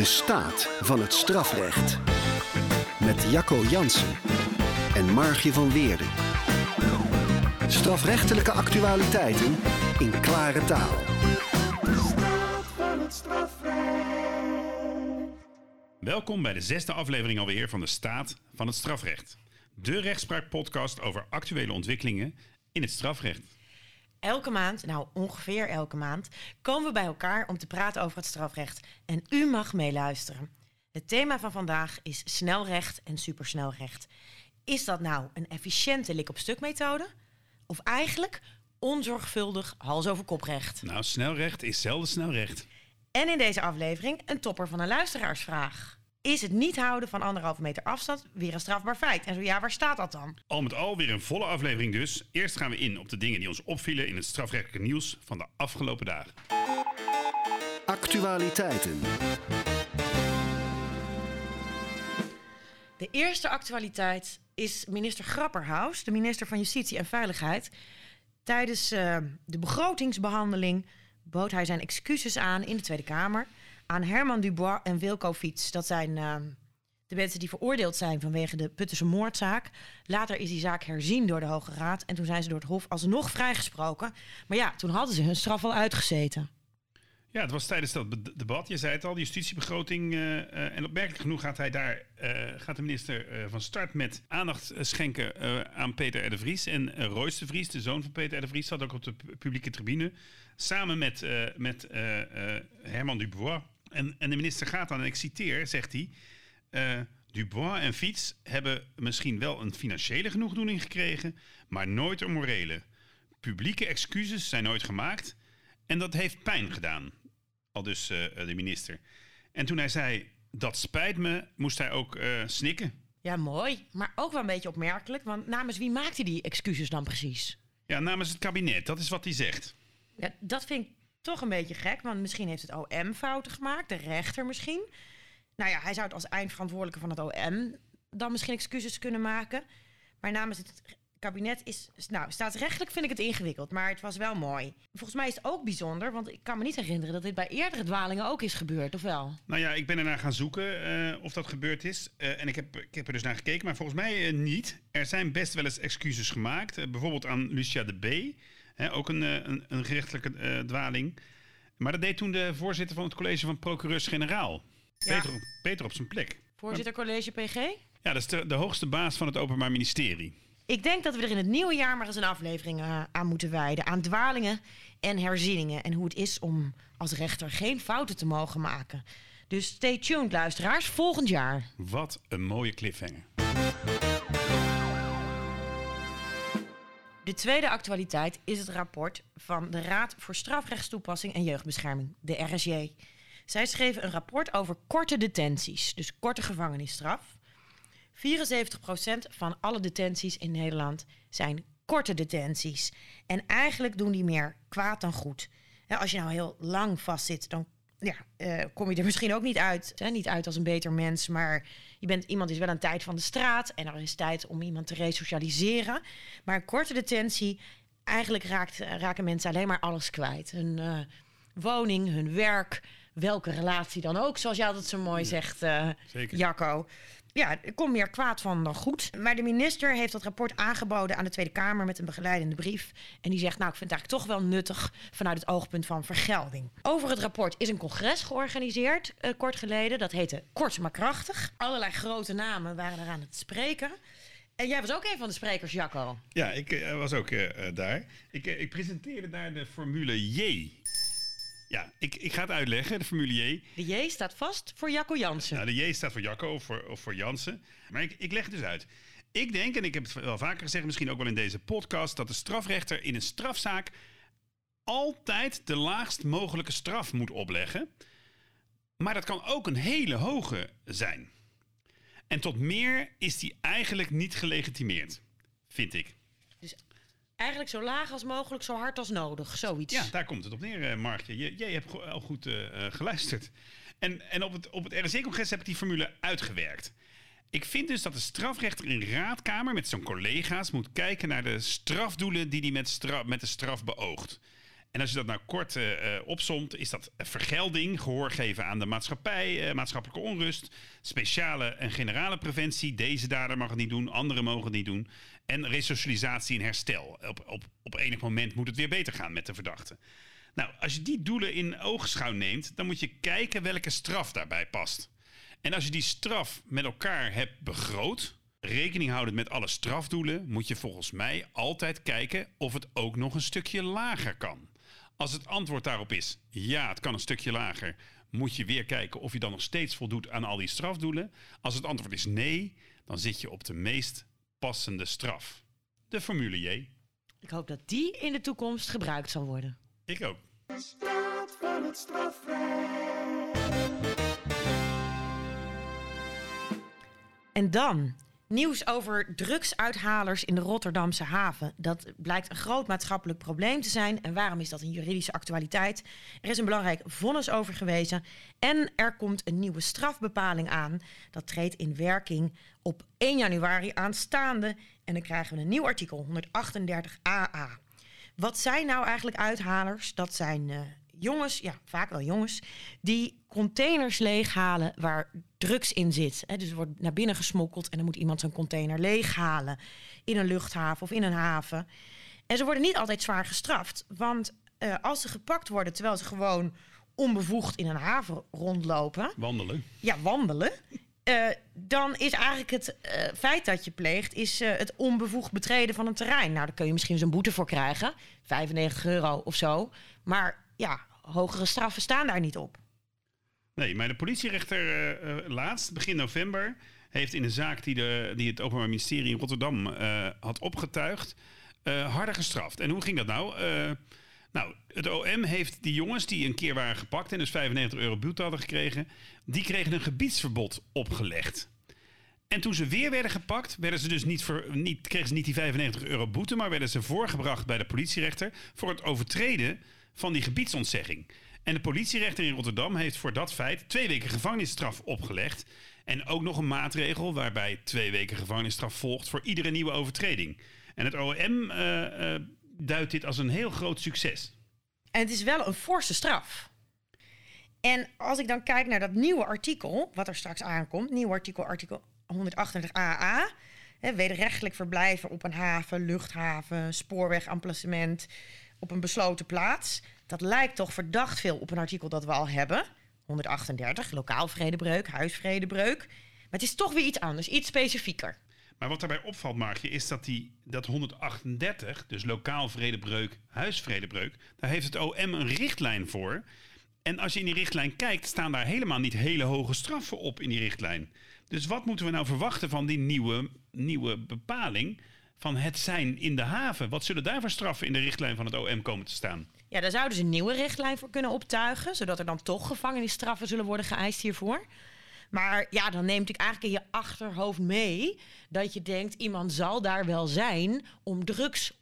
De staat van het strafrecht. Met Jacco Jansen en Margje van Weerden. Strafrechtelijke actualiteiten in klare taal. Welkom bij de zesde aflevering alweer van de Staat van het Strafrecht. De rechtspraakpodcast over actuele ontwikkelingen in het strafrecht. Elke maand, nou ongeveer elke maand, komen we bij elkaar om te praten over het strafrecht. En u mag meeluisteren. Het thema van vandaag is snelrecht en supersnelrecht. Is dat nou een efficiënte lik-op-stuk methode? Of eigenlijk onzorgvuldig hals over koprecht? Nou, snelrecht is zelden snelrecht. En in deze aflevering een topper van een luisteraarsvraag. Is het niet houden van anderhalve meter afstand weer een strafbaar feit? En zo ja, waar staat dat dan? Al met al weer een volle aflevering dus. Eerst gaan we in op de dingen die ons opvielen in het strafrechtelijke nieuws van de afgelopen dagen. Actualiteiten. De eerste actualiteit is minister Grapperhaus, de minister van Justitie en Veiligheid. Tijdens uh, de begrotingsbehandeling bood hij zijn excuses aan in de Tweede Kamer aan Herman Dubois en Wilco Fiets. Dat zijn uh, de mensen die veroordeeld zijn vanwege de Puttense moordzaak. Later is die zaak herzien door de Hoge Raad en toen zijn ze door het Hof alsnog vrijgesproken. Maar ja, toen hadden ze hun straf al uitgezeten. Ja, het was tijdens dat debat. Je zei het al, de justitiebegroting. Uh, uh, en opmerkelijk genoeg gaat hij daar, uh, gaat de minister van start met aandacht schenken aan Peter R. de Vries. En Royce de Vries, de zoon van Peter R. de Vries, zat ook op de publieke tribune. Samen met, met Herman Dubois. En, en de minister gaat dan, en ik citeer, zegt hij. Dubois en Fiets hebben misschien wel een financiële genoegdoening gekregen, maar nooit een morele. Publieke excuses zijn nooit gemaakt en dat heeft pijn gedaan. Al dus uh, de minister. En toen hij zei, dat spijt me, moest hij ook uh, snikken. Ja, mooi. Maar ook wel een beetje opmerkelijk. Want namens wie maakt hij die excuses dan precies? Ja, namens het kabinet. Dat is wat hij zegt. Ja, dat vind ik toch een beetje gek. Want misschien heeft het OM fouten gemaakt. De rechter misschien. Nou ja, hij zou het als eindverantwoordelijke van het OM dan misschien excuses kunnen maken. Maar namens het kabinet is, nou, staatsrechtelijk vind ik het ingewikkeld, maar het was wel mooi. Volgens mij is het ook bijzonder, want ik kan me niet herinneren dat dit bij eerdere dwalingen ook is gebeurd, of wel? Nou ja, ik ben ernaar gaan zoeken uh, of dat gebeurd is. Uh, en ik heb, ik heb er dus naar gekeken, maar volgens mij uh, niet. Er zijn best wel eens excuses gemaakt, bijvoorbeeld aan Lucia de B., hè, ook een, een, een gerechtelijke dwaling. Maar dat deed toen de voorzitter van het college van procureurs-generaal. Ja. Peter, Peter op zijn plek. Voorzitter college PG? Ja, dat is de, de hoogste baas van het Openbaar Ministerie. Ik denk dat we er in het nieuwe jaar maar eens een aflevering uh, aan moeten wijden. Aan dwalingen en herzieningen. En hoe het is om als rechter geen fouten te mogen maken. Dus stay tuned, luisteraars. Volgend jaar. Wat een mooie cliffhanger. De tweede actualiteit is het rapport van de Raad voor Strafrechtstoepassing en Jeugdbescherming, de RSJ. Zij schreven een rapport over korte detenties, dus korte gevangenisstraf. 74% van alle detenties in Nederland zijn korte detenties. En eigenlijk doen die meer kwaad dan goed. als je nou heel lang vastzit, dan ja, uh, kom je er misschien ook niet uit. Hè? Niet uit als een beter mens, maar je bent iemand is wel een tijd van de straat en er is tijd om iemand te resocialiseren. Maar een korte detentie, eigenlijk raakt, raken mensen alleen maar alles kwijt. Hun uh, woning, hun werk, welke relatie dan ook, zoals jij altijd zo mooi zegt, uh, Jacco ja, er komt meer kwaad van dan goed. Maar de minister heeft dat rapport aangeboden aan de Tweede Kamer met een begeleidende brief. En die zegt, nou, ik vind het eigenlijk toch wel nuttig vanuit het oogpunt van vergelding. Over het rapport is een congres georganiseerd, uh, kort geleden. Dat heette Kort maar Krachtig. Allerlei grote namen waren er aan het spreken. En jij was ook een van de sprekers, Jacco. Ja, ik uh, was ook uh, daar. Ik, ik presenteerde daar de Formule J. Ja, ik, ik ga het uitleggen, de Formule J. De J staat vast voor Jacco Jansen. Nou, de J staat voor Jacco of voor, of voor Jansen. Maar ik, ik leg het dus uit. Ik denk, en ik heb het wel vaker gezegd, misschien ook wel in deze podcast, dat de strafrechter in een strafzaak altijd de laagst mogelijke straf moet opleggen. Maar dat kan ook een hele hoge zijn. En tot meer is die eigenlijk niet gelegitimeerd, vind ik. Eigenlijk zo laag als mogelijk, zo hard als nodig, zoiets. Ja, daar komt het op neer, uh, Markje. Jij hebt al goed uh, geluisterd. En, en op het, op het RSC-congres heb ik die formule uitgewerkt. Ik vind dus dat de strafrechter in raadkamer met zijn collega's moet kijken naar de strafdoelen die hij met, de straf beoogt. En als je dat nou kort opsomt, is dat vergelding, gehoor geven aan de maatschappij, maatschappelijke onrust, speciale en generale preventie. Deze dader mag het niet doen, anderen mogen het niet doen. En resocialisatie en herstel. Op, op, op enig moment moet het weer beter gaan met de verdachte. Nou, als je die doelen in oogschouw neemt, dan moet je kijken welke straf daarbij past. En als je die straf met elkaar hebt begroot, rekening houdend met alle strafdoelen, moet je volgens mij altijd kijken of het ook nog een stukje lager kan. Als het antwoord daarop is ja, het kan een stukje lager, moet je weer kijken of je dan nog steeds voldoet aan al die strafdoelen. Als het antwoord is nee, dan zit je op de meest passende straf. De formule J. Ik hoop dat die in de toekomst gebruikt zal worden. Ik ook. van het En dan Nieuws over drugsuithalers in de Rotterdamse haven. Dat blijkt een groot maatschappelijk probleem te zijn. En waarom is dat een juridische actualiteit? Er is een belangrijk vonnis over gewezen. En er komt een nieuwe strafbepaling aan. Dat treedt in werking op 1 januari aanstaande. En dan krijgen we een nieuw artikel, 138 AA. Wat zijn nou eigenlijk uithalers? Dat zijn uh, jongens, ja, vaak wel jongens, die containers leeghalen waar drugs in zit. Hè, dus er wordt naar binnen gesmokkeld en dan moet iemand zijn container leeghalen in een luchthaven of in een haven. En ze worden niet altijd zwaar gestraft, want uh, als ze gepakt worden terwijl ze gewoon onbevoegd in een haven rondlopen. Wandelen. Ja, wandelen. Uh, dan is eigenlijk het uh, feit dat je pleegt, is uh, het onbevoegd betreden van een terrein. Nou, daar kun je misschien zo'n boete voor krijgen, 95 euro of zo. Maar ja, hogere straffen staan daar niet op. Nee, maar de politierechter uh, laatst, begin november, heeft in een zaak die, de, die het Openbaar Ministerie in Rotterdam uh, had opgetuigd, harder gestraft. En hoe ging dat nou? nou, het OM heeft die jongens die een keer waren gepakt en dus 95 euro boete hadden gekregen, die kregen een gebiedsverbod opgelegd. En toen ze weer werden gepakt, werden ze dus niet voor, niet, kregen ze niet die 95 euro boete, maar werden ze voorgebracht bij de politierechter voor het overtreden van die gebiedsontzegging. En de politierechter in Rotterdam heeft voor dat feit twee weken gevangenisstraf opgelegd. En ook nog een maatregel waarbij twee weken gevangenisstraf volgt voor iedere nieuwe overtreding. En het OM uh, uh, duidt dit als een heel groot succes. En het is wel een forse straf. En als ik dan kijk naar dat nieuwe artikel, wat er straks aankomt, nieuw artikel, artikel 138 AA. Wederrechtelijk verblijven op een haven, luchthaven, spoorweg, emplacement, op een besloten plaats. Dat lijkt toch verdacht veel op een artikel dat we al hebben. 138, lokaal vredebreuk, huisvredebreuk. Maar het is toch weer iets anders, iets specifieker. Maar wat daarbij opvalt, Margje, is dat die, dat 138, dus lokaal vredebreuk, huisvredebreuk, daar heeft het OM een richtlijn voor. En als je in die richtlijn kijkt, staan daar helemaal niet hele hoge straffen op in die richtlijn. Dus wat moeten we nou verwachten van die nieuwe, nieuwe bepaling? Van het zijn in de haven. Wat zullen daar voor straffen in de richtlijn van het OM komen te staan? Ja, daar zouden ze een nieuwe richtlijn voor kunnen optuigen, zodat er dan toch gevangenisstraffen zullen worden geëist hiervoor. Maar ja, dan neemt ik eigenlijk in je achterhoofd mee dat je denkt: iemand zal daar wel zijn om drugs,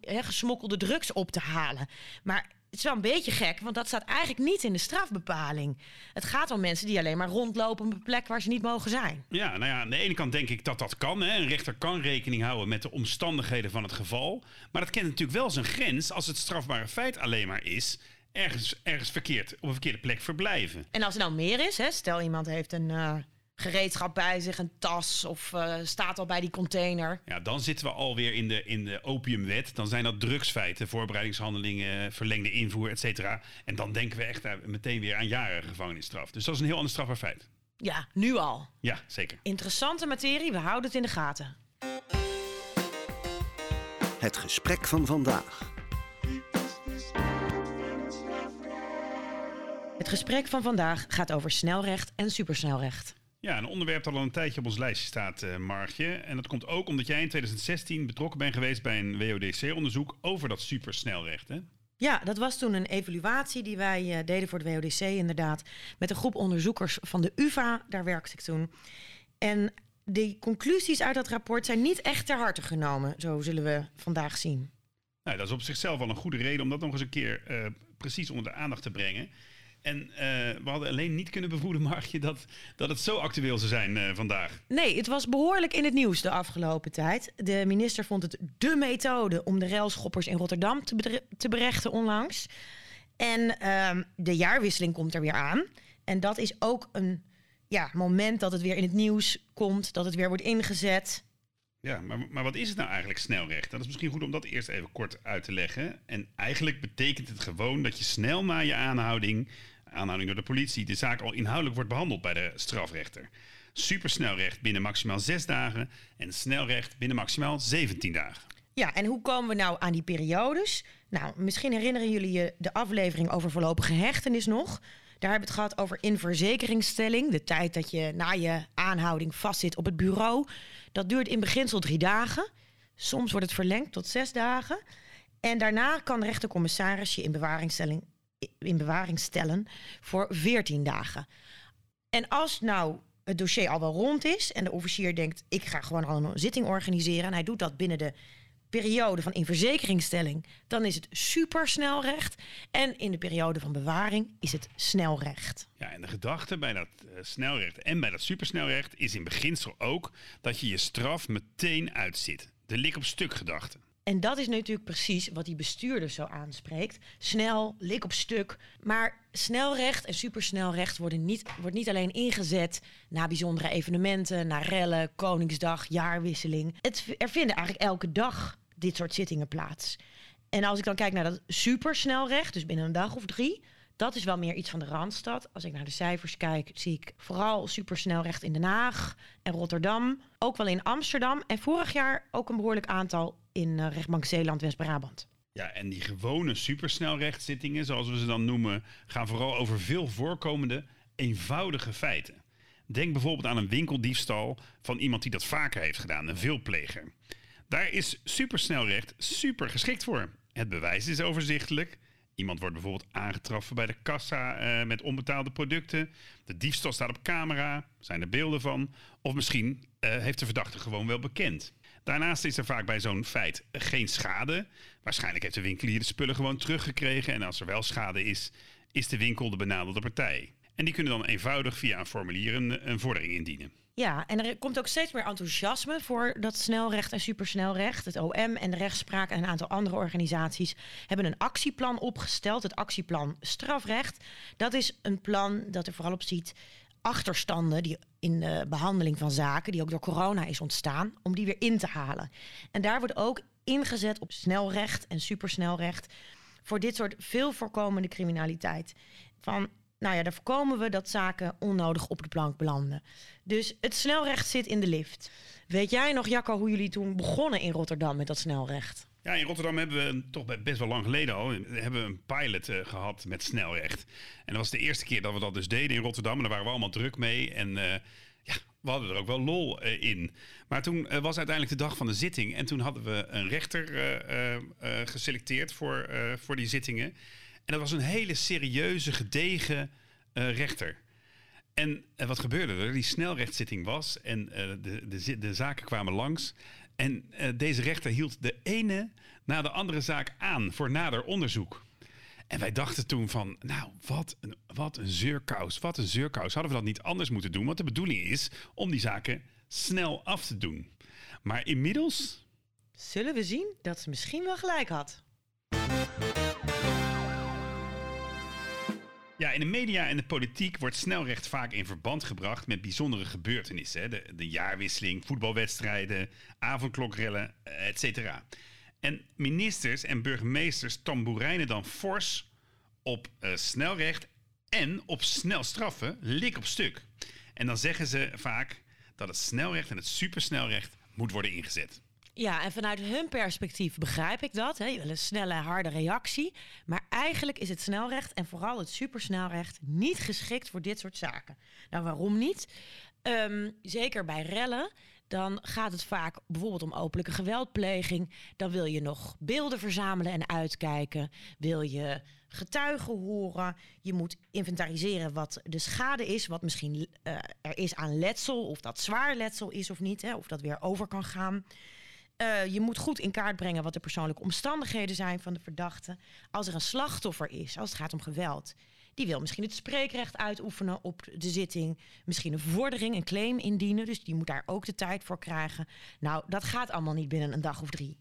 gesmokkelde drugs op te halen. Maar het is wel een beetje gek, want dat staat eigenlijk niet in de strafbepaling. Het gaat om mensen die alleen maar rondlopen op een plek waar ze niet mogen zijn. Ja, nou ja, aan de ene kant denk ik dat dat kan. Hè. Een rechter kan rekening houden met de omstandigheden van het geval. Maar dat kent natuurlijk wel zijn grens als het strafbare feit alleen maar is ergens, ergens verkeerd, op een verkeerde plek verblijven. En als er nou meer is, hè, stel iemand heeft een. Uh gereedschap bij zich, een tas of uh, staat al bij die container. Ja, dan zitten we alweer in de, in de opiumwet. Dan zijn dat drugsfeiten, voorbereidingshandelingen, verlengde invoer, et cetera. En dan denken we echt meteen weer aan jaren gevangenisstraf. Dus dat is een heel ander strafbaar feit. Ja, nu al. Ja, zeker. Interessante materie, we houden het in de gaten. Het gesprek van vandaag. Het gesprek van vandaag gaat over snelrecht en supersnelrecht. Ja, een onderwerp dat al een tijdje op ons lijstje staat, uh, Margje. En dat komt ook omdat jij in 2016 betrokken bent geweest bij een WODC-onderzoek over dat supersnelrecht. Hè? Ja, dat was toen een evaluatie die wij uh, deden voor de WODC inderdaad. Met een groep onderzoekers van de UvA, daar werkte ik toen. En de conclusies uit dat rapport zijn niet echt ter harte genomen, zo zullen we vandaag zien. Nou, dat is op zichzelf wel een goede reden om dat nog eens een keer uh, precies onder de aandacht te brengen. En eh, we hadden alleen niet kunnen bevroeden, Margje, dat, dat het zo actueel zou zijn eh, vandaag. Nee, het was behoorlijk in het nieuws de afgelopen tijd. De minister vond het dé methode om de railschoppers in Rotterdam te berechten onlangs. En ehm, de jaarwisseling komt er weer aan. En dat is ook een ja, moment dat het weer in het nieuws komt, dat het weer wordt ingezet. Ja, maar, maar wat is het nou eigenlijk snelrecht? Dat is misschien goed om dat eerst even kort uit te leggen. En eigenlijk betekent het gewoon dat je snel na je aanhouding, aanhouding door de politie, de zaak al inhoudelijk wordt behandeld bij de strafrechter. Supersnelrecht binnen maximaal zes dagen en snelrecht binnen maximaal 17 dagen. Ja, en hoe komen we nou aan die periodes? Nou, misschien herinneren jullie je de aflevering over voorlopige hechtenis nog. Daar hebben we het gehad over in verzekeringsstelling. De tijd dat je na je aanhouding vastzit op het bureau. Dat duurt in beginsel drie dagen. Soms wordt het verlengd tot zes dagen. En daarna kan de rechtercommissaris je in bewaringstelling in bewaring stellen voor 14 dagen. En als nou het dossier al wel rond is en de officier denkt: ik ga gewoon al een zitting organiseren en hij doet dat binnen de periode van in verzekeringsstelling, dan is het supersnelrecht. En in de periode van bewaring is het snelrecht. Ja, en de gedachte bij dat eh, snelrecht en bij dat supersnelrecht is in beginsel ook dat je je straf meteen uitzit. De lik op stuk gedachte. En dat is natuurlijk precies wat die bestuurder zo aanspreekt. Snel, lik op stuk. Maar snelrecht en supersnelrecht worden niet, wordt niet alleen ingezet na bijzondere evenementen, na rellen, Koningsdag, jaarwisseling. Het, er vinden eigenlijk elke dag dit soort zittingen plaats. En als ik dan kijk naar dat supersnelrecht, dus binnen een dag of drie, dat is wel meer iets van de Randstad. Als ik naar de cijfers kijk, zie ik vooral supersnelrecht in Den Haag en Rotterdam. Ook wel in Amsterdam. En vorig jaar ook een behoorlijk aantal in eh, rechtbank Zeeland, West-Brabant. Ja, en die gewone supersnelrechtzittingen, zoals we ze dan noemen, gaan vooral over veel voorkomende, eenvoudige feiten. Denk bijvoorbeeld aan een winkeldiefstal van iemand die dat vaker heeft gedaan, een veelpleger. Daar is supersnelrecht super geschikt voor. Het bewijs is overzichtelijk. Iemand wordt bijvoorbeeld aangetroffen bij de kassa eh, met onbetaalde producten. De diefstal staat op camera, zijn er beelden van. Of misschien eh, heeft de verdachte gewoon wel bekend. Daarnaast is er vaak bij zo'n feit geen schade. Waarschijnlijk heeft de winkelier de spullen gewoon teruggekregen. En als er wel schade is, is de winkel de benadelde partij. En die kunnen dan eenvoudig via een formulier een, een vordering indienen. Ja, en er komt ook steeds meer enthousiasme voor dat snelrecht en supersnelrecht. Het OM en de rechtspraak en een aantal andere organisaties hebben een actieplan opgesteld. Het actieplan strafrecht. Dat is een plan dat er vooral op ziet achterstanden die in de behandeling van zaken, die ook door corona is ontstaan, om die weer in te halen. En daar wordt ook ingezet op snelrecht en supersnelrecht voor dit soort veel voorkomende criminaliteit. Van, nou ja, daar voorkomen we dat zaken onnodig op de plank belanden. Dus het snelrecht zit in de lift. Weet jij nog, Jacco, hoe jullie toen begonnen in Rotterdam met dat snelrecht? Ja, in Rotterdam hebben we toch best wel lang geleden al hebben we een pilot eh, gehad met snelrecht. En dat was de eerste keer dat we dat dus deden in Rotterdam. En daar waren we allemaal druk mee. En eh, ja, we hadden er ook wel lol eh, in. Maar toen was uiteindelijk de dag van de zitting. En toen hadden we een rechter geselecteerd voor, voor die zittingen. En dat was een hele serieuze, gedegen eh, rechter. En eh, wat gebeurde er? Die snelrechtszitting was en eh, de, de, de zaken kwamen langs. En deze rechter hield de ene na de andere zaak aan voor nader onderzoek. En wij dachten toen van, nou, wat een, wat een zeurkous, wat een zeurkous. Hadden we dat niet anders moeten doen? Want de bedoeling is om die zaken snel af te doen. Maar inmiddels Zullen we zien dat ze misschien wel gelijk had? Ja, in de media en de politiek wordt snelrecht vaak in verband gebracht met bijzondere gebeurtenissen. De, de jaarwisseling, voetbalwedstrijden, avondklokrellen, eh, et cetera. En ministers en burgemeesters tamboerijnen dan fors op eh, snelrecht en op snel straffen, lik op stuk. En dan zeggen ze vaak dat het snelrecht en het supersnelrecht moet worden ingezet. Ja, en vanuit hun perspectief begrijp ik dat. Hè? Je wil een snelle, harde reactie. Maar eigenlijk is het snelrecht en vooral het supersnelrecht niet geschikt voor dit soort zaken. Nou, waarom niet? Ehm, zeker bij rellen. Dan gaat het vaak bijvoorbeeld om openlijke geweldpleging. Dan wil je nog beelden verzamelen en uitkijken. Wil je getuigen horen. Je moet inventariseren wat de schade is. Wat misschien eh, er is aan letsel. Of dat zwaar letsel is of niet. Hè? Of dat weer over kan gaan. Eh, je moet goed in kaart brengen wat de persoonlijke omstandigheden zijn van de verdachte. Als er een slachtoffer is, als het gaat om geweld, Die wil misschien het spreekrecht uitoefenen op de zitting. Misschien een vordering, een claim indienen. Dus die moet daar ook de tijd voor krijgen. Nou, dat gaat allemaal niet binnen een dag of drie.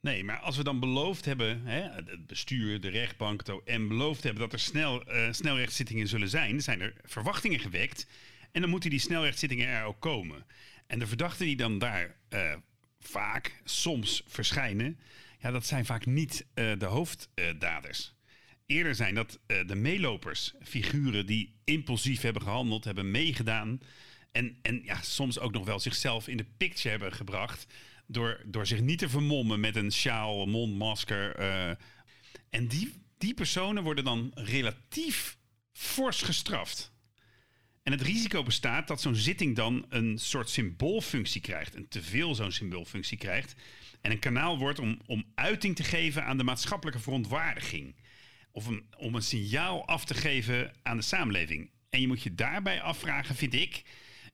Nee, maar als we dan beloofd hebben, hè, het bestuur, de rechtbank, OM beloofd hebben dat er snel, uh, snelrechtszittingen zullen zijn, zijn er verwachtingen gewekt. En dan moeten die snelrechtszittingen er ook komen. En de verdachten die dan daar uh, vaak, soms verschijnen, ja, dat zijn vaak niet uh, de hoofddaders. Eerder zijn dat de meelopers, figuren die impulsief hebben gehandeld, hebben meegedaan. En, en ja, soms ook nog wel zichzelf in de picture hebben gebracht door, door zich niet te vermommen met een sjaal, mondmasker. Uh, en die, die personen worden dan relatief fors gestraft. En het risico bestaat dat zo'n zitting dan een soort symboolfunctie krijgt. En te veel zo'n symboolfunctie krijgt. En een kanaal wordt om, om uiting te geven aan de maatschappelijke verontwaardiging. Of een, om een signaal af te geven aan de samenleving. En je moet je daarbij afvragen, vind ik,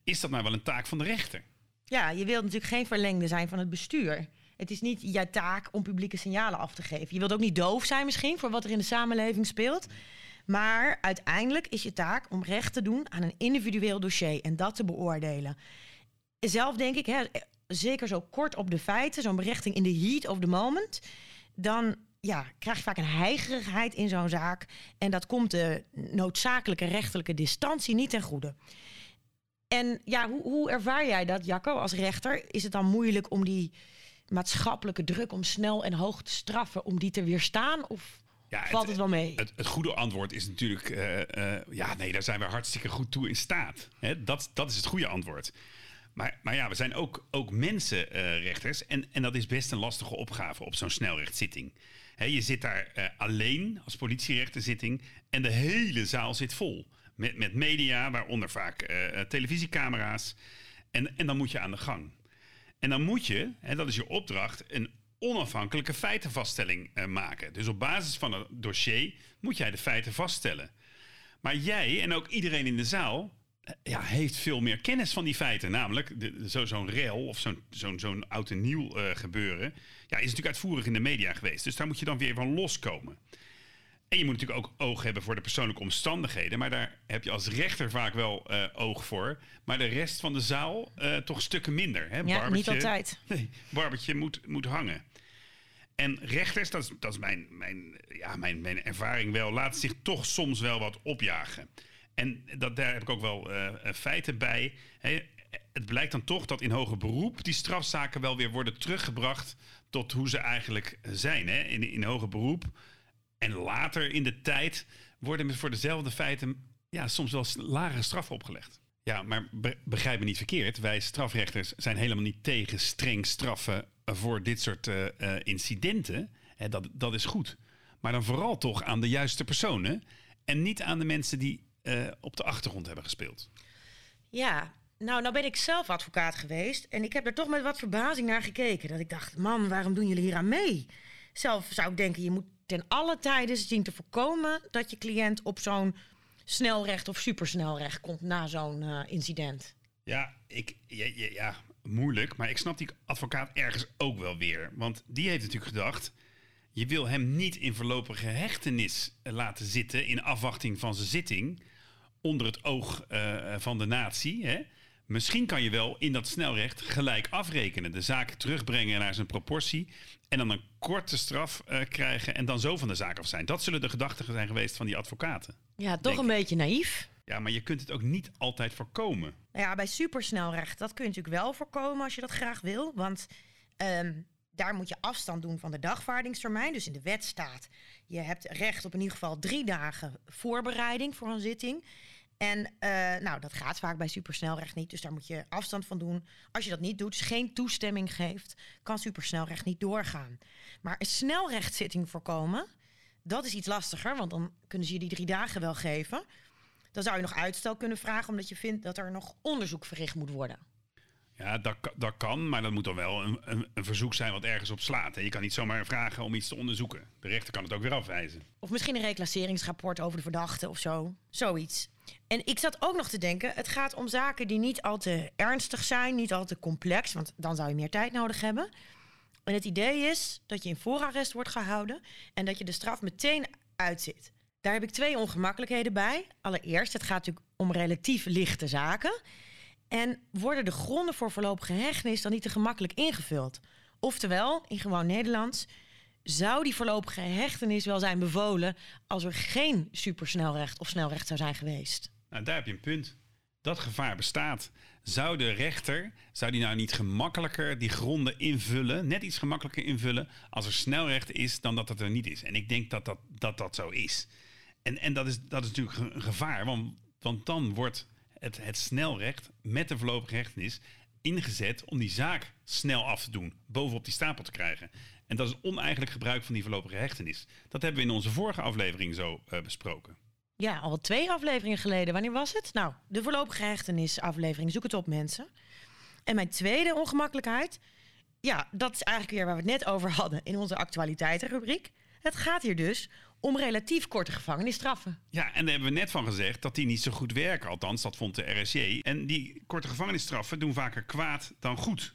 is dat nou wel een taak van de rechter? Ja, je wilt natuurlijk geen verlengde zijn van het bestuur. Het is niet je taak om publieke signalen af te geven. Je wilt ook niet doof zijn misschien voor wat er in de samenleving speelt. Maar uiteindelijk is je taak om recht te doen aan een individueel dossier en dat te beoordelen. Zelf denk ik, hè, zeker zo kort op de feiten, zo'n berechting in de heat of the moment, dan ja, krijg je vaak een heigerigheid in zo'n zaak. En dat komt de noodzakelijke rechterlijke distantie niet ten goede. En ja, hoe, hoe ervaar jij dat, Jacco, als rechter? Is het dan moeilijk om die maatschappelijke druk om snel en hoog te straffen, om die te weerstaan? Of ja, valt het, wel mee? Het, het, goede antwoord is natuurlijk, uh, uh, ja, nee, daar zijn we hartstikke goed toe in staat. Hè? Dat, dat is het goede antwoord. Maar, maar ja, we zijn ook, ook mensenrechters. Uh, en, en dat is best een lastige opgave op zo'n snelrechtszitting. Hè, je zit daar alleen als politierechterzitting en de hele zaal zit vol met, met media, waaronder vaak televisiecamera's. En, en dan moet je aan de gang. En dan moet je, hè, dat is je opdracht, een onafhankelijke feitenvaststelling uh, maken. Dus op basis van het dossier moet jij de feiten vaststellen. Maar jij en ook iedereen in de zaal ja, heeft veel meer kennis van die feiten. Namelijk zo'n zo rel of zo'n zo'n zo'n oud en nieuw uh, gebeuren. Ja, is natuurlijk uitvoerig in de media geweest. Dus daar moet je dan weer van loskomen. En je moet natuurlijk ook oog hebben voor de persoonlijke omstandigheden. Maar daar heb je als rechter vaak wel uh, oog voor. Maar de rest van de zaal uh, toch stukken minder. Hè? Ja, niet altijd. Nee, Barbertje moet, moet hangen. En rechters, dat is, dat is mijn, mijn, ja, mijn, mijn ervaring wel, laten zich toch soms wel wat opjagen. En dat, daar heb ik ook wel uh, feiten bij. Het blijkt dan toch dat in hoger beroep die strafzaken wel weer worden teruggebracht tot hoe ze eigenlijk zijn. Hè? In, in hoger beroep en later in de tijd worden voor dezelfde feiten ja, soms wel lagere straffen opgelegd. Ja, maar begrijp me niet verkeerd. Wij strafrechters zijn helemaal niet tegen streng straffen voor dit soort uh, incidenten. Hè, dat, dat is goed. Maar dan vooral toch aan de juiste personen. En niet aan de mensen die uh, op de achtergrond hebben gespeeld. Ja, nou, nou ben ik zelf advocaat geweest. En ik heb er toch met wat verbazing naar gekeken. Dat ik dacht, man, waarom doen jullie hier aan mee? Zelf zou ik denken, je moet ten alle tijden zien te voorkomen dat je cliënt op zo'n snelrecht of supersnelrecht komt na zo'n uh, incident? Ja, ik, ja, ja, ja, moeilijk. Maar ik snap die advocaat ergens ook wel weer. Want die heeft natuurlijk gedacht... je wil hem niet in voorlopige hechtenis laten zitten... in afwachting van zijn zitting... onder het oog uh, van de natie. Hè? Misschien kan je wel in dat snelrecht gelijk afrekenen. De zaak terugbrengen naar zijn proportie. En dan een korte straf uh, krijgen en dan zo van de zaak af zijn. Dat zullen de gedachten zijn geweest van die advocaten. Ja, toch een beetje naïef. Ja, maar je kunt het ook niet altijd voorkomen. Nou ja, bij supersnelrecht, dat kun je natuurlijk wel voorkomen als je dat graag wil. Want um, daar moet je afstand doen van de dagvaardingstermijn. Dus in de wet staat, je hebt recht op in ieder geval drie dagen voorbereiding voor een zitting. En uh, nou, dat gaat vaak bij supersnelrecht niet. Dus daar moet je afstand van doen. Als je dat niet doet, dus geen toestemming geeft, kan supersnelrecht niet doorgaan. Maar een snelrechtszitting voorkomen, dat is iets lastiger. Want dan kunnen ze je die drie dagen wel geven. Dan zou je nog uitstel kunnen vragen, omdat je vindt dat er nog onderzoek verricht moet worden. Ja, dat, dat kan, maar dat moet dan wel een, een, een, verzoek zijn wat ergens op slaat. Je kan niet zomaar vragen om iets te onderzoeken. De rechter kan het ook weer afwijzen. Of misschien een reclasseringsrapport over de verdachte of zo. Zoiets. En ik zat ook nog te denken, het gaat om zaken die niet al te ernstig zijn, niet al te complex, want dan zou je meer tijd nodig hebben. En het idee is dat je in voorarrest wordt gehouden en dat je de straf meteen uitzit. Daar heb ik twee ongemakkelijkheden bij. Allereerst, het gaat natuurlijk om relatief lichte zaken. En worden de gronden voor voorlopige hechtenis dan niet te gemakkelijk ingevuld? Oftewel, in gewoon Nederlands, zou die voorlopige hechtenis wel zijn bevolen als er geen supersnelrecht of snelrecht zou zijn geweest? Nou, daar heb je een punt. Dat gevaar bestaat. Zou de rechter, zou die nou niet gemakkelijker die gronden invullen, net iets gemakkelijker invullen, als er snelrecht is dan dat het er niet is? En ik denk dat dat, dat, dat zo is. En, en dat, is, dat is natuurlijk een gevaar, want, dan wordt het, het snelrecht met de voorlopige hechtenis ingezet om die zaak snel af te doen, bovenop die stapel te krijgen. En dat is oneigenlijk gebruik van die voorlopige hechtenis. Dat hebben we in onze vorige aflevering zo uh, besproken. Ja, al twee afleveringen geleden. Wanneer was het? Nou, de voorlopige hechtenis aflevering. Zoek het op, mensen. En mijn tweede ongemakkelijkheid... Ja, dat is eigenlijk weer waar we het net over hadden in onze actualiteitenrubriek. Het gaat hier dus om relatief korte gevangenisstraffen. Ja, en daar hebben we net van gezegd dat die niet zo goed werken. Althans, dat vond de RSJ. En die korte gevangenisstraffen doen vaker kwaad dan goed.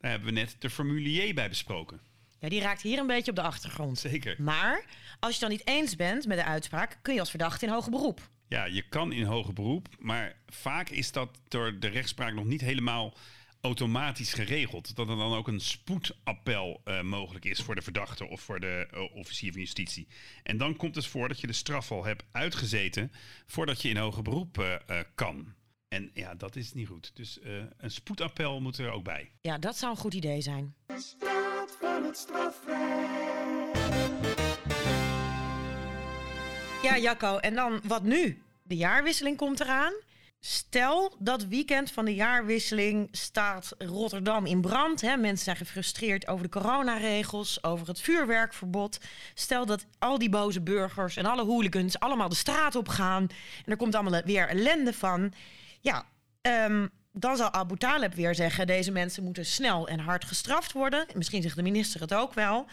Daar hebben we net de formulier bij besproken. Ja, die raakt hier een beetje op de achtergrond. Zeker. Maar als je dan niet eens bent met de uitspraak, kun je als verdachte in hoger beroep. Ja, je kan in hoger beroep, maar vaak is dat door de rechtspraak nog niet helemaal automatisch geregeld. Dat er dan ook een spoedappel uh, mogelijk is voor de verdachte of voor de uh, officier van justitie. En dan komt het voor dat je de straf al hebt uitgezeten voordat je in hoger beroep uh, kan. En ja, dat is niet goed. Dus een spoedappel moet er ook bij. Ja, dat zou een goed idee zijn. Straat van het strafrecht. Ja, Jacco, en dan wat nu? De jaarwisseling komt eraan. Stel dat weekend van de jaarwisseling staat Rotterdam in brand. Hè? Mensen zijn gefrustreerd over de coronaregels, over het vuurwerkverbod. Stel dat al die boze burgers en alle hooligans allemaal de straat op gaan. En er komt allemaal weer ellende van. Ja, um, dan zal Abu Taleb weer zeggen: deze mensen moeten snel en hard gestraft worden. Misschien zegt de minister het ook wel.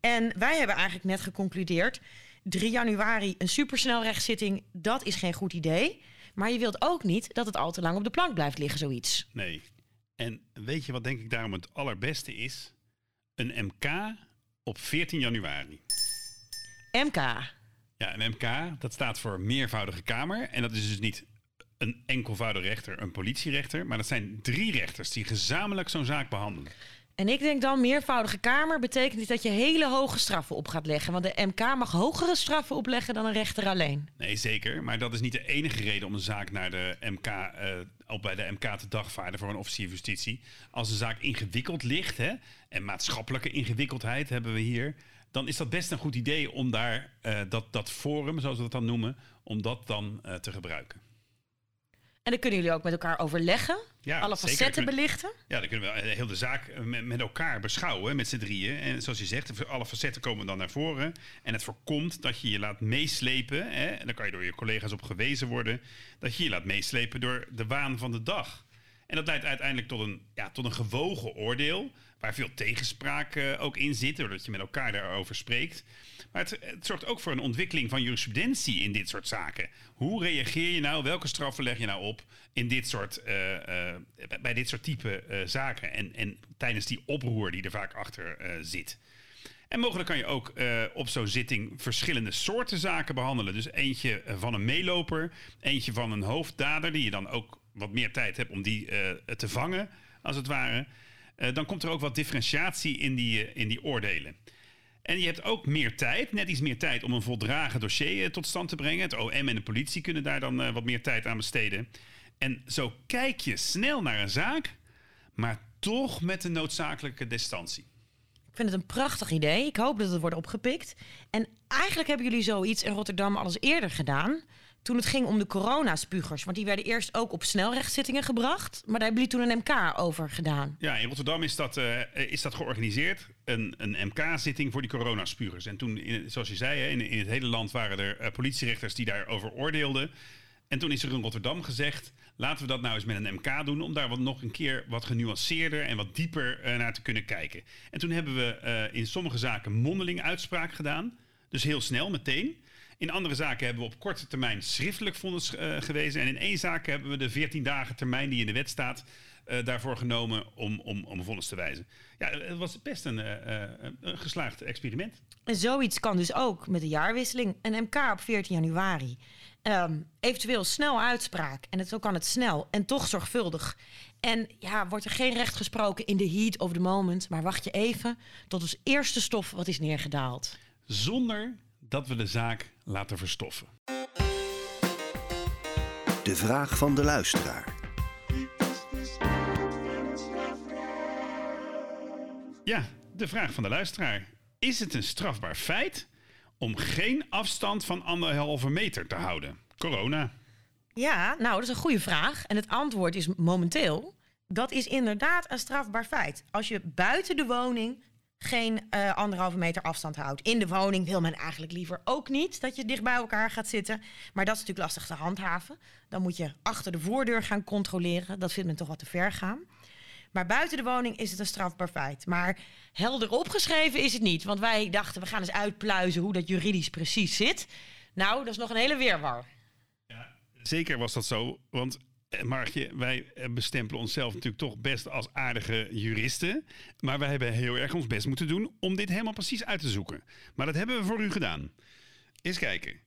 En wij hebben eigenlijk net geconcludeerd: 3 januari een supersnelrechtszitting, dat is geen goed idee. Maar je wilt ook niet dat het al te lang op de plank blijft liggen, zoiets. Nee. En weet je wat denk ik daarom het allerbeste is? Een MK op 14 januari. MK. Ja, een MK, dat staat voor meervoudige kamer. En dat is dus niet een enkelvoudige rechter, een politierechter. Maar dat zijn drie rechters die gezamenlijk zo'n zaak behandelen. En ik denk dan meervoudige kamer betekent niet dat je hele hoge straffen op gaat leggen. Want de MK mag hogere straffen opleggen dan een rechter alleen. Nee, zeker. Maar dat is niet de enige reden om een zaak naar de MK, uh, op bij de MK te dagvaarden voor een officier justitie. Als een zaak ingewikkeld ligt, hè, en maatschappelijke ingewikkeldheid hebben we hier, dan is dat best een goed idee om daar uh, dat, dat forum, zoals we dat dan noemen, om dat dan uh, te gebruiken. En dan kunnen jullie ook met elkaar overleggen, Ja, alle facetten belichten. Ja, dan kunnen we eh, heel de zaak eh, met, met elkaar beschouwen, met z'n drieën. En zoals je zegt, alle facetten komen dan naar voren. En het voorkomt dat je je laat meeslepen. Hè, en dan kan je door je collega's op gewezen worden. Dat je je laat meeslepen door de waan van de dag. En dat leidt uiteindelijk tot een, ja, tot een gewogen oordeel. Waar veel tegenspraak eh, ook in zit, doordat je met elkaar daarover spreekt. Maar het, zorgt ook voor een ontwikkeling van jurisprudentie in dit soort zaken. Hoe reageer je nou? Welke straffen leg je nou op in dit soort, eh, eh, bij dit soort type zaken? En, en tijdens die oproer die er vaak achter zit. En mogelijk kan je ook op zo'n zitting verschillende soorten zaken behandelen. Dus eentje van een meeloper, eentje van een hoofddader, die je dan ook wat meer tijd hebt om die te vangen, als het ware. Eh, dan komt er ook wat differentiatie in die, eh, in die oordelen. En je hebt ook meer tijd, net iets meer tijd om een voldragen dossier eh, tot stand te brengen. Het OM en de politie kunnen daar dan wat meer tijd aan besteden. En zo kijk je snel naar een zaak, maar toch met de noodzakelijke distantie. Ik vind het een prachtig idee. Ik hoop dat het wordt opgepikt. En eigenlijk hebben jullie zoiets in Rotterdam al eens eerder gedaan. Toen het ging om de coronaspugers. Want die werden eerst ook op snelrechtszittingen gebracht. Maar daar hebben jullie toen een MK over gedaan. Ja, in Rotterdam is dat, eh, is dat georganiseerd. Een, een MK-zitting voor die coronaspugers. En toen, in, zoals je zei, in, in het hele land waren er eh, politierechters die daarover oordeelden. En toen is er in Rotterdam gezegd: laten we dat nou eens met een MK doen. Om daar wat, nog een keer wat genuanceerder en wat dieper eh, naar te kunnen kijken. En toen hebben we in sommige zaken mondeling uitspraak gedaan. Dus heel snel, meteen. In andere zaken hebben we op korte termijn schriftelijk vonnis eh, gewezen. En in één zaak hebben we de 14 dagen termijn die in de wet staat eh, daarvoor genomen om, om, om vonnis te wijzen. Ja, het was best een, eh, een geslaagd experiment. En zoiets kan dus ook met de jaarwisseling. Een MK op 14 januari. Ehm, eventueel snel uitspraak. En het, zo kan het snel en toch zorgvuldig. En ja, wordt er geen recht gesproken in de heat of the moment. Maar wacht je even tot ons eerste stof wat is neergedaald. Zonder dat we de zaak laten verstoffen. De vraag van de luisteraar. Ja, de vraag van de luisteraar. Is het een strafbaar feit om geen afstand van anderhalve meter te houden? Corona. Ja, nou, dat is een goede vraag. En het antwoord is momenteel: dat is inderdaad een strafbaar feit. Als je buiten de woning geen eh, anderhalve meter afstand houdt. In de woning wil men eigenlijk liever ook niet dat je dicht bij elkaar gaat zitten. Maar dat is natuurlijk lastig te handhaven. Dan moet je achter de voordeur gaan controleren. Dat vindt men toch wat te ver gaan. Maar buiten de woning is het een strafbaar feit. Maar helder opgeschreven is het niet. Want wij dachten, we gaan eens uitpluizen hoe dat juridisch precies zit. Nou, dat is nog een hele weerwar. Zeker was dat zo, want Margje, wij eh, bestempelen onszelf natuurlijk toch best als aardige juristen. Maar wij hebben heel erg ons best moeten doen om dit helemaal precies uit te zoeken. Maar dat hebben we voor u gedaan. Eens kijken.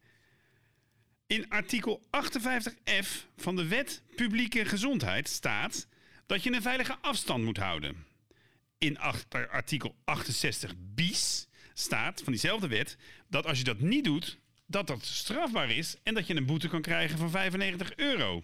In artikel 58f van de Wet Publieke Gezondheid staat dat je een veilige afstand moet houden. In artikel 68 bis staat van diezelfde wet dat als je dat niet doet, dat dat strafbaar is en dat je een boete kan krijgen van 95 euro.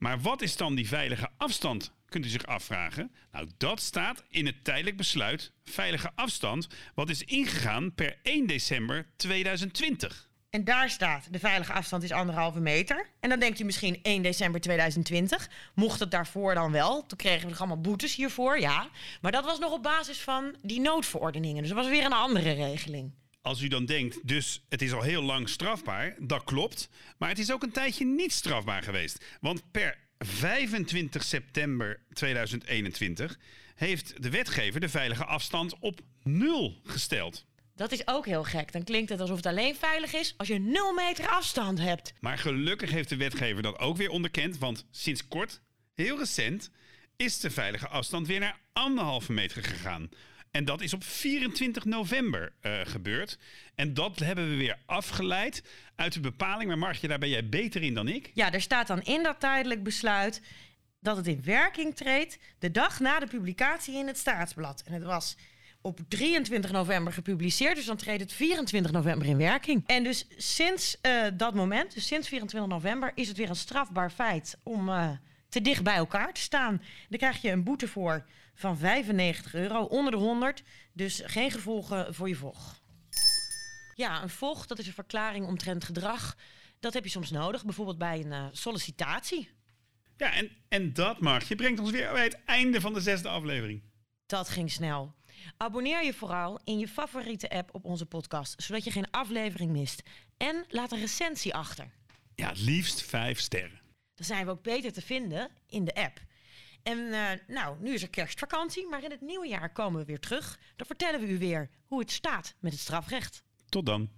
Maar wat is dan die veilige afstand, kunt u zich afvragen? Nou, dat staat in het tijdelijk besluit veilige afstand, wat is ingegaan per 1 december 2020. En daar staat, de veilige afstand is anderhalve meter. En dan denkt u misschien 1 december 2020. Mocht het daarvoor dan wel? Toen kregen we nog allemaal boetes hiervoor, ja. Maar dat was nog op basis van die noodverordeningen. Dus dat was weer een andere regeling. Als u dan denkt, dus het is al heel lang strafbaar, dat klopt. Maar het is ook een tijdje niet strafbaar geweest. Want per 25 september 2021 heeft de wetgever de veilige afstand op nul gesteld. Dat is ook heel gek. Dan klinkt het alsof het alleen veilig is als je 0 meter afstand hebt. Maar gelukkig heeft de wetgever dat ook weer onderkend, want sinds kort, heel recent, is de veilige afstand weer naar anderhalve meter gegaan. En dat is op 24 november eh, gebeurd. En dat hebben we weer afgeleid uit de bepaling. Maar Margje, daar ben jij beter in dan ik. Ja, er staat dan in dat tijdelijk besluit dat het in werking treedt de dag na de publicatie in het staatsblad. En het was op 23 november gepubliceerd, dus dan treedt het 24 november in werking. En dus sinds eh, dat moment, dus sinds 24 november, is het weer een strafbaar feit om eh, te dicht bij elkaar te staan. Daar krijg je een boete voor van 95 euro, onder de 100, dus geen gevolgen voor je vocht. Ja, een vocht, dat is een verklaring omtrent gedrag. Dat heb je soms nodig, bijvoorbeeld bij een eh, sollicitatie. Ja, en, en dat, Margje, brengt ons weer bij het einde van de zesde aflevering. Dat ging snel. Abonneer je vooral in je favoriete app op onze podcast, zodat je geen aflevering mist. En laat een recensie achter. Ja, het liefst vijf sterren. Dan zijn we ook beter te vinden in de app. En eh, nou, nu is er kerstvakantie, maar in het nieuwe jaar komen we weer terug. Dan vertellen we u weer hoe het staat met het strafrecht. Tot dan.